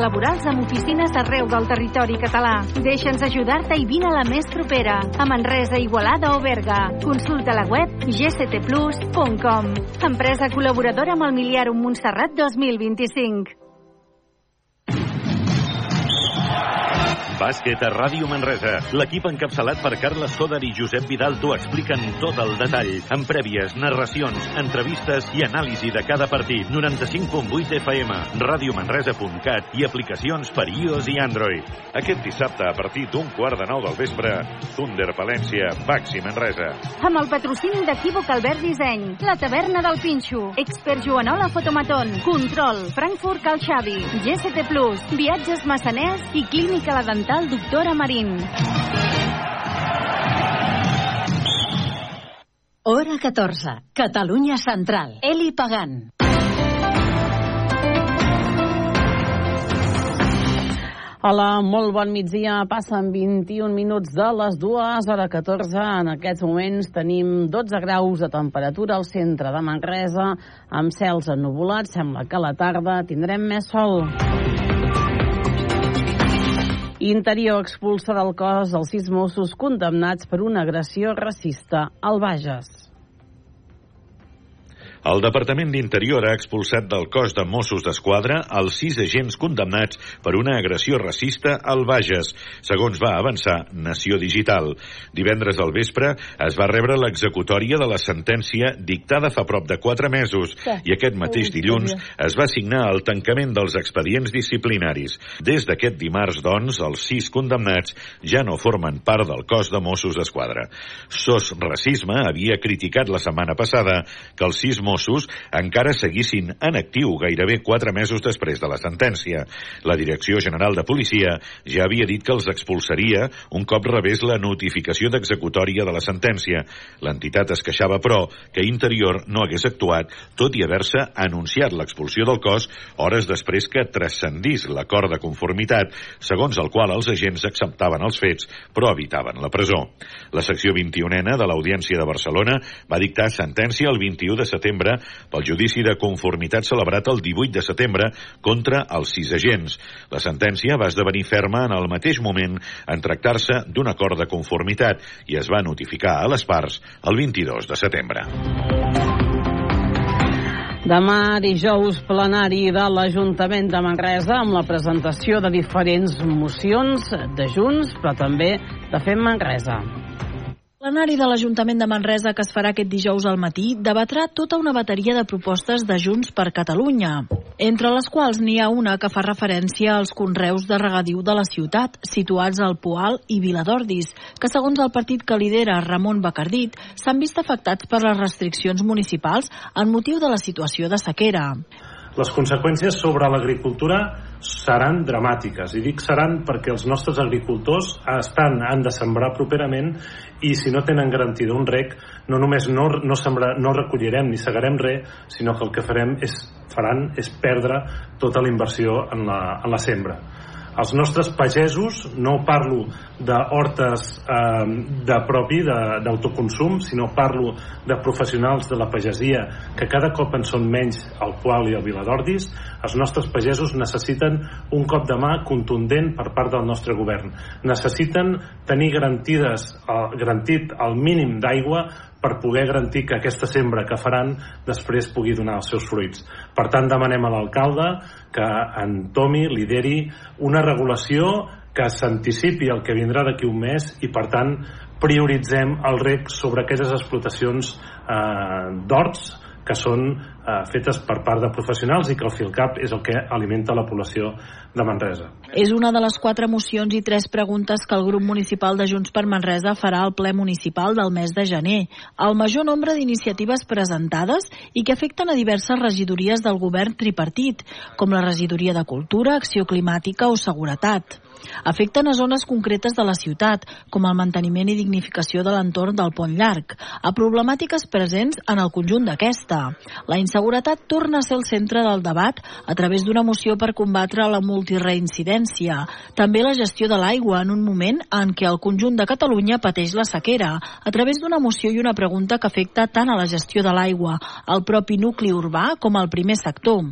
laborals amb oficines arreu del territori català. Deixa'ns ajudar-te i vine a la més propera, a Manresa, Igualada o Berga. Consulta la web gctplus.com. Empresa col·laboradora amb el Miliarum Montserrat 2025. Bàsquet a Ràdio Manresa. L'equip encapçalat per Carles Soder i Josep Vidal t'ho expliquen tot el detall, amb prèvies, narracions, entrevistes i anàlisi de cada partit. 95.8 FM, radiomanresa.cat i aplicacions per iOS i Android. Aquest dissabte, a partir d'un quart de nou del vespre, Thunder Palència, Baxi Manresa. Amb el patrocini d'Equívoc Albert Disseny, la taverna del Pinxo, Expert Joanola Fotomaton, Control, Frankfurt Cal Xavi, GST Plus, Viatges Massaners i Clínica La Dental Doctora Marín. Hora 14. Catalunya Central. Eli Pagant. Hola, molt bon migdia. Passen 21 minuts de les 2, hora 14. En aquests moments tenim 12 graus de temperatura al centre de Manresa, amb cels ennuvolats. Sembla que a la tarda tindrem més sol. Interior expulsa del cos els sis Mossos condemnats per una agressió racista al Bages. El Departament d'Interior ha expulsat del cos de Mossos d'Esquadra els sis agents condemnats per una agressió racista al Bages, segons va avançar Nació Digital. Divendres al vespre es va rebre l'executòria de la sentència dictada fa prop de quatre mesos i aquest mateix dilluns es va signar el tancament dels expedients disciplinaris. Des d'aquest dimarts, doncs, els sis condemnats ja no formen part del cos de Mossos d'Esquadra. SOS Racisme havia criticat la setmana passada que els sis Mossos Mossos encara seguissin en actiu gairebé quatre mesos després de la sentència. La Direcció General de Policia ja havia dit que els expulsaria un cop rebés la notificació d'executòria de la sentència. L'entitat es queixava, però, que Interior no hagués actuat, tot i haver-se anunciat l'expulsió del cos hores després que transcendís l'acord de conformitat, segons el qual els agents acceptaven els fets, però evitaven la presó. La secció 21ena de l'Audiència de Barcelona va dictar sentència el 21 de setembre setembre pel judici de conformitat celebrat el 18 de setembre contra els sis agents. La sentència va esdevenir ferma en el mateix moment en tractar-se d'un acord de conformitat i es va notificar a les parts el 22 de setembre. Demà dijous plenari de l'Ajuntament de Manresa amb la presentació de diferents mocions de Junts, però també de Fem Manresa plenari de l'Ajuntament de Manresa que es farà aquest dijous al matí debatrà tota una bateria de propostes de Junts per Catalunya, entre les quals n'hi ha una que fa referència als conreus de regadiu de la ciutat, situats al Poal i Viladordis, que segons el partit que lidera Ramon Bacardit s'han vist afectats per les restriccions municipals en motiu de la situació de sequera. Les conseqüències sobre l'agricultura seran dramàtiques. I dic seran perquè els nostres agricultors estan, han de sembrar properament i si no tenen garantit un rec no només no, no, sembra, no recollirem ni segarem res sinó que el que farem és, faran és perdre tota la inversió en la, en la sembra els nostres pagesos, no parlo d'hortes eh, de propi, d'autoconsum, sinó parlo de professionals de la pagesia, que cada cop en són menys al qual i al Viladordis, els nostres pagesos necessiten un cop de mà contundent per part del nostre govern. Necessiten tenir garantides, eh, garantit el mínim d'aigua per poder garantir que aquesta sembra que faran després pugui donar els seus fruits. Per tant, demanem a l'alcalde que en Tomi lideri una regulació que s'anticipi el que vindrà d'aquí un mes i, per tant, prioritzem el rec sobre aquelles explotacions eh, d'horts que són eh, fetes per part de professionals i que el FILCAP és el que alimenta la població de Manresa. És una de les quatre mocions i tres preguntes que el grup municipal de Junts per Manresa farà al ple municipal del mes de gener. El major nombre d'iniciatives presentades i que afecten a diverses regidories del govern tripartit, com la regidoria de Cultura, Acció Climàtica o Seguretat. Afecten a zones concretes de la ciutat, com el manteniment i dignificació de l'entorn del pont llarg, a problemàtiques presents en el conjunt d'aquesta. La inseguretat torna a ser el centre del debat a través d'una moció per combatre la multireincidència. També la gestió de l'aigua en un moment en què el conjunt de Catalunya pateix la sequera, a través d'una moció i una pregunta que afecta tant a la gestió de l'aigua, al propi nucli urbà com al primer sector.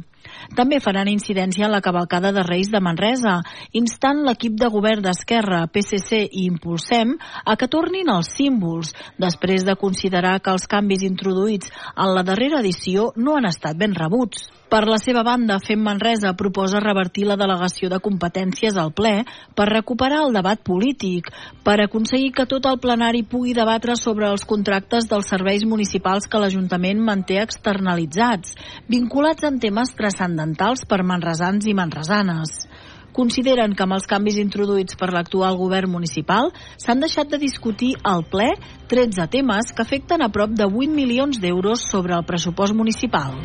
També faran incidència en la cavalcada de Reis de Manresa, instant l'equip de govern d'Esquerra, PSC i Impulsem a que tornin els símbols, després de considerar que els canvis introduïts en la darrera edició no han estat ben rebuts. Per la seva banda, Fem Manresa proposa revertir la delegació de competències al ple per recuperar el debat polític, per aconseguir que tot el plenari pugui debatre sobre els contractes dels serveis municipals que l'Ajuntament manté externalitzats, vinculats en temes transcendentals per manresans i manresanes consideren que amb els canvis introduïts per l'actual govern municipal s'han deixat de discutir al ple 13 temes que afecten a prop de 8 milions d'euros sobre el pressupost municipal.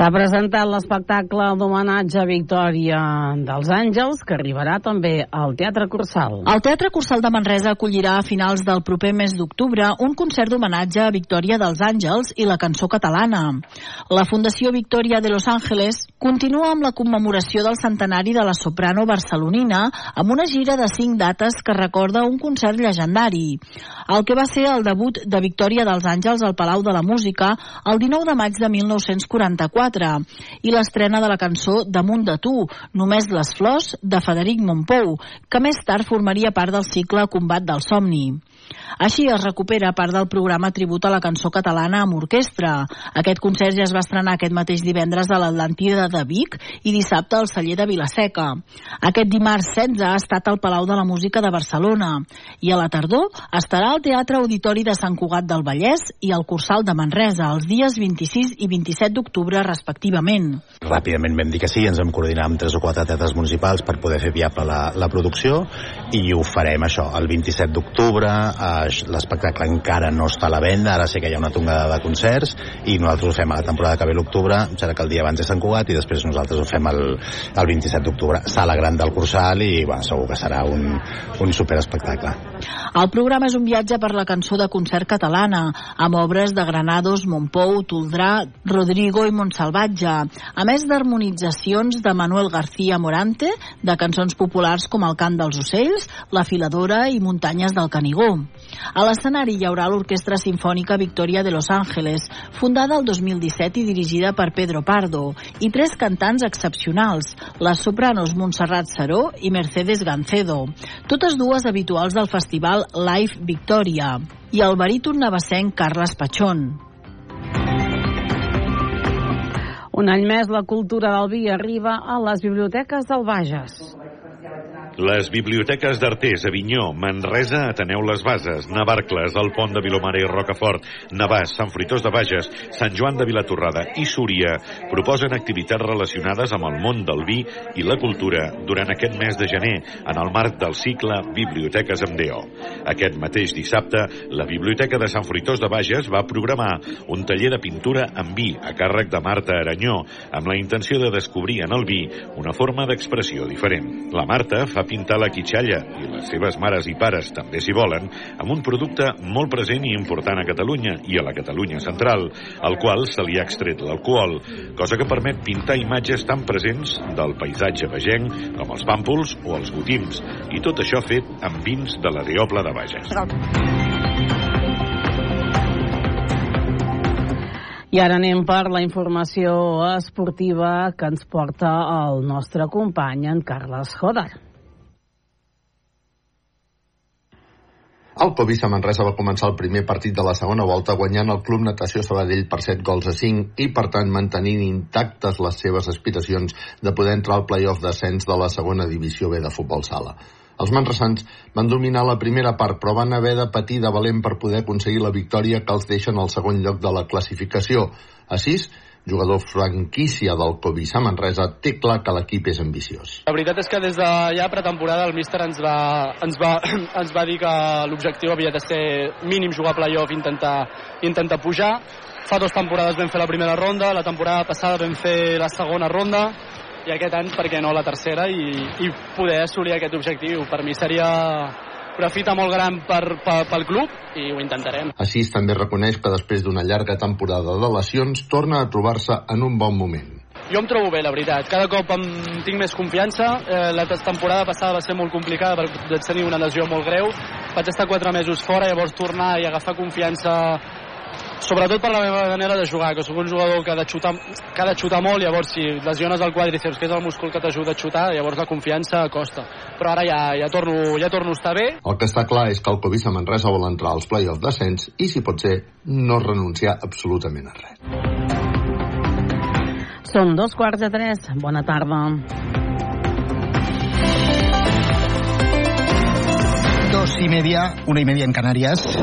S'ha presentat l'espectacle d'homenatge a Victòria dels Àngels, que arribarà també al Teatre Cursal. El Teatre Cursal de Manresa acollirà a finals del proper mes d'octubre un concert d'homenatge a Victòria dels Àngels i la cançó catalana. La Fundació Victòria de Los Ángeles continua amb la commemoració del centenari de la soprano barcelonina amb una gira de cinc dates que recorda un concert llegendari. El que va ser el debut de Victòria dels Àngels al Palau de la Música el 19 de maig de 1944 4 i l'estrena de la cançó Damunt de tu, només les flors, de Federic Montpou, que més tard formaria part del cicle Combat del somni. Així es recupera part del programa Tribut a la cançó catalana amb orquestra. Aquest concert ja es va estrenar aquest mateix divendres a l'Atlantida de Vic i dissabte al celler de Vilaseca. Aquest dimarts 16 ha estat al Palau de la Música de Barcelona i a la tardor estarà al Teatre Auditori de Sant Cugat del Vallès i al Cursal de Manresa els dies 26 i 27 d'octubre respectivament. Ràpidament vam dir que sí, ens vam coordinar amb tres o quatre teatres municipals per poder fer viable la, la producció i ho farem això, el 27 d'octubre l'espectacle encara no està a la venda, ara sé que hi ha una tongada de concerts i nosaltres ho fem a la temporada que ve l'octubre, serà que el dia abans és Sant Cugat i després nosaltres ho fem el, el 27 d'octubre. Sala gran del Cursal i bueno, segur que serà un, un superespectacle. El programa és un viatge per la cançó de concert catalana, amb obres de Granados, Montpou, Toldrà, Rodrigo i Montsalvatge, a més d'harmonitzacions de Manuel García Morante, de cançons populars com El cant dels ocells, La filadora i Muntanyes del Canigó. A l'escenari hi haurà l'Orquestra Sinfònica Victoria de Los Ángeles, fundada el 2017 i dirigida per Pedro Pardo, i tres cantants excepcionals, les sopranos Montserrat Saró i Mercedes Gancedo, totes dues habituals del festival Live Victoria, i el baríton navassenc Carles Pachón. Un any més la cultura del vi arriba a les biblioteques del Bages. Les biblioteques d'Artés, Avinyó, Manresa, Ateneu les Bases, Navarcles, el Pont de Vilomara i Rocafort, Navàs, Sant Fruitós de Bages, Sant Joan de Vilatorrada i Súria proposen activitats relacionades amb el món del vi i la cultura durant aquest mes de gener en el marc del cicle Biblioteques amb DO. Aquest mateix dissabte, la Biblioteca de Sant Fruitós de Bages va programar un taller de pintura amb vi a càrrec de Marta Aranyó amb la intenció de descobrir en el vi una forma d'expressió diferent. La Marta fa pintar la quitxalla i les seves mares i pares també s'hi volen amb un producte molt present i important a Catalunya i a la Catalunya central, al qual se li ha extret l'alcohol, cosa que permet pintar imatges tan presents del paisatge vegenc com els pàmpols o els gotims, i tot això fet amb vins de la Deoble de Bages. I ara anem per la informació esportiva que ens porta el nostre company, en Carles Joder. El Covisa Manresa va començar el primer partit de la segona volta guanyant el Club Natació Sabadell per 7 gols a 5 i, per tant, mantenint intactes les seves aspiracions de poder entrar al playoff d'ascens de la segona divisió B de futbol sala. Els manresans van dominar la primera part, però van haver de patir de valent per poder aconseguir la victòria que els deixa en el segon lloc de la classificació. A 6, jugador franquícia del Covisa Manresa, té clar que l'equip és ambiciós. La veritat és que des de ja pretemporada el míster ens va, ens va, ens va dir que l'objectiu havia de ser mínim jugar playoff i intentar, intentar pujar. Fa dues temporades vam fer la primera ronda, la temporada passada vam fer la segona ronda, i aquest any, per què no, la tercera i, i poder assolir aquest objectiu. Per mi seria una fita molt gran per, per, pel club i ho intentarem. Així també reconeix que després d'una llarga temporada de lesions torna a trobar-se en un bon moment. Jo em trobo bé, la veritat. Cada cop em tinc més confiança. Eh, la temporada passada va ser molt complicada perquè vaig tenir una lesió molt greu. Vaig estar quatre mesos fora, llavors tornar i agafar confiança sobretot per la meva manera de jugar, que sóc un jugador que ha de xutar, que ha de xutar molt, llavors si lesiones el quadríceps, que és el múscul que t'ajuda a xutar, llavors la confiança costa. Però ara ja, ja, torno, ja torno a estar bé. El que està clar és que el Covisa Manresa vol entrar als play-off descens i, si pot ser, no renunciar absolutament a res. Són dos quarts de tres. Bona tarda. Dos y media, una y media en Canarias.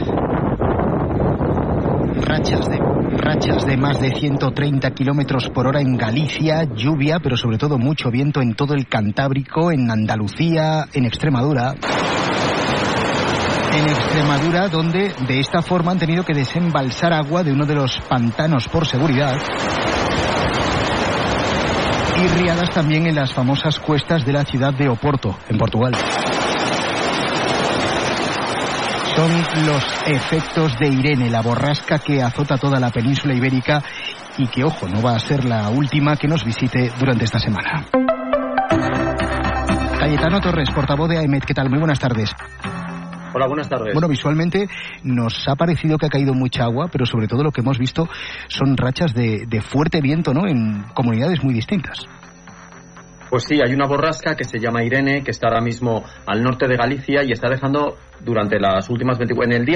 Rachas de, más de 130 kilómetros por hora en Galicia, lluvia, pero sobre todo mucho viento en todo el Cantábrico, en Andalucía, en Extremadura. En Extremadura, donde de esta forma han tenido que desembalsar agua de uno de los pantanos por seguridad y riadas también en las famosas cuestas de la ciudad de Oporto, en Portugal. Son los efectos de Irene, la borrasca que azota toda la península ibérica y que, ojo, no va a ser la última que nos visite durante esta semana. Cayetano Torres, portavoz de AEMET, ¿qué tal? Muy buenas tardes. Hola, buenas tardes. Bueno, visualmente nos ha parecido que ha caído mucha agua, pero sobre todo lo que hemos visto son rachas de, de fuerte viento, ¿no? En comunidades muy distintas. Pues sí, hay una borrasca que se llama Irene, que está ahora mismo al norte de Galicia y está dejando durante las últimas 24 en el día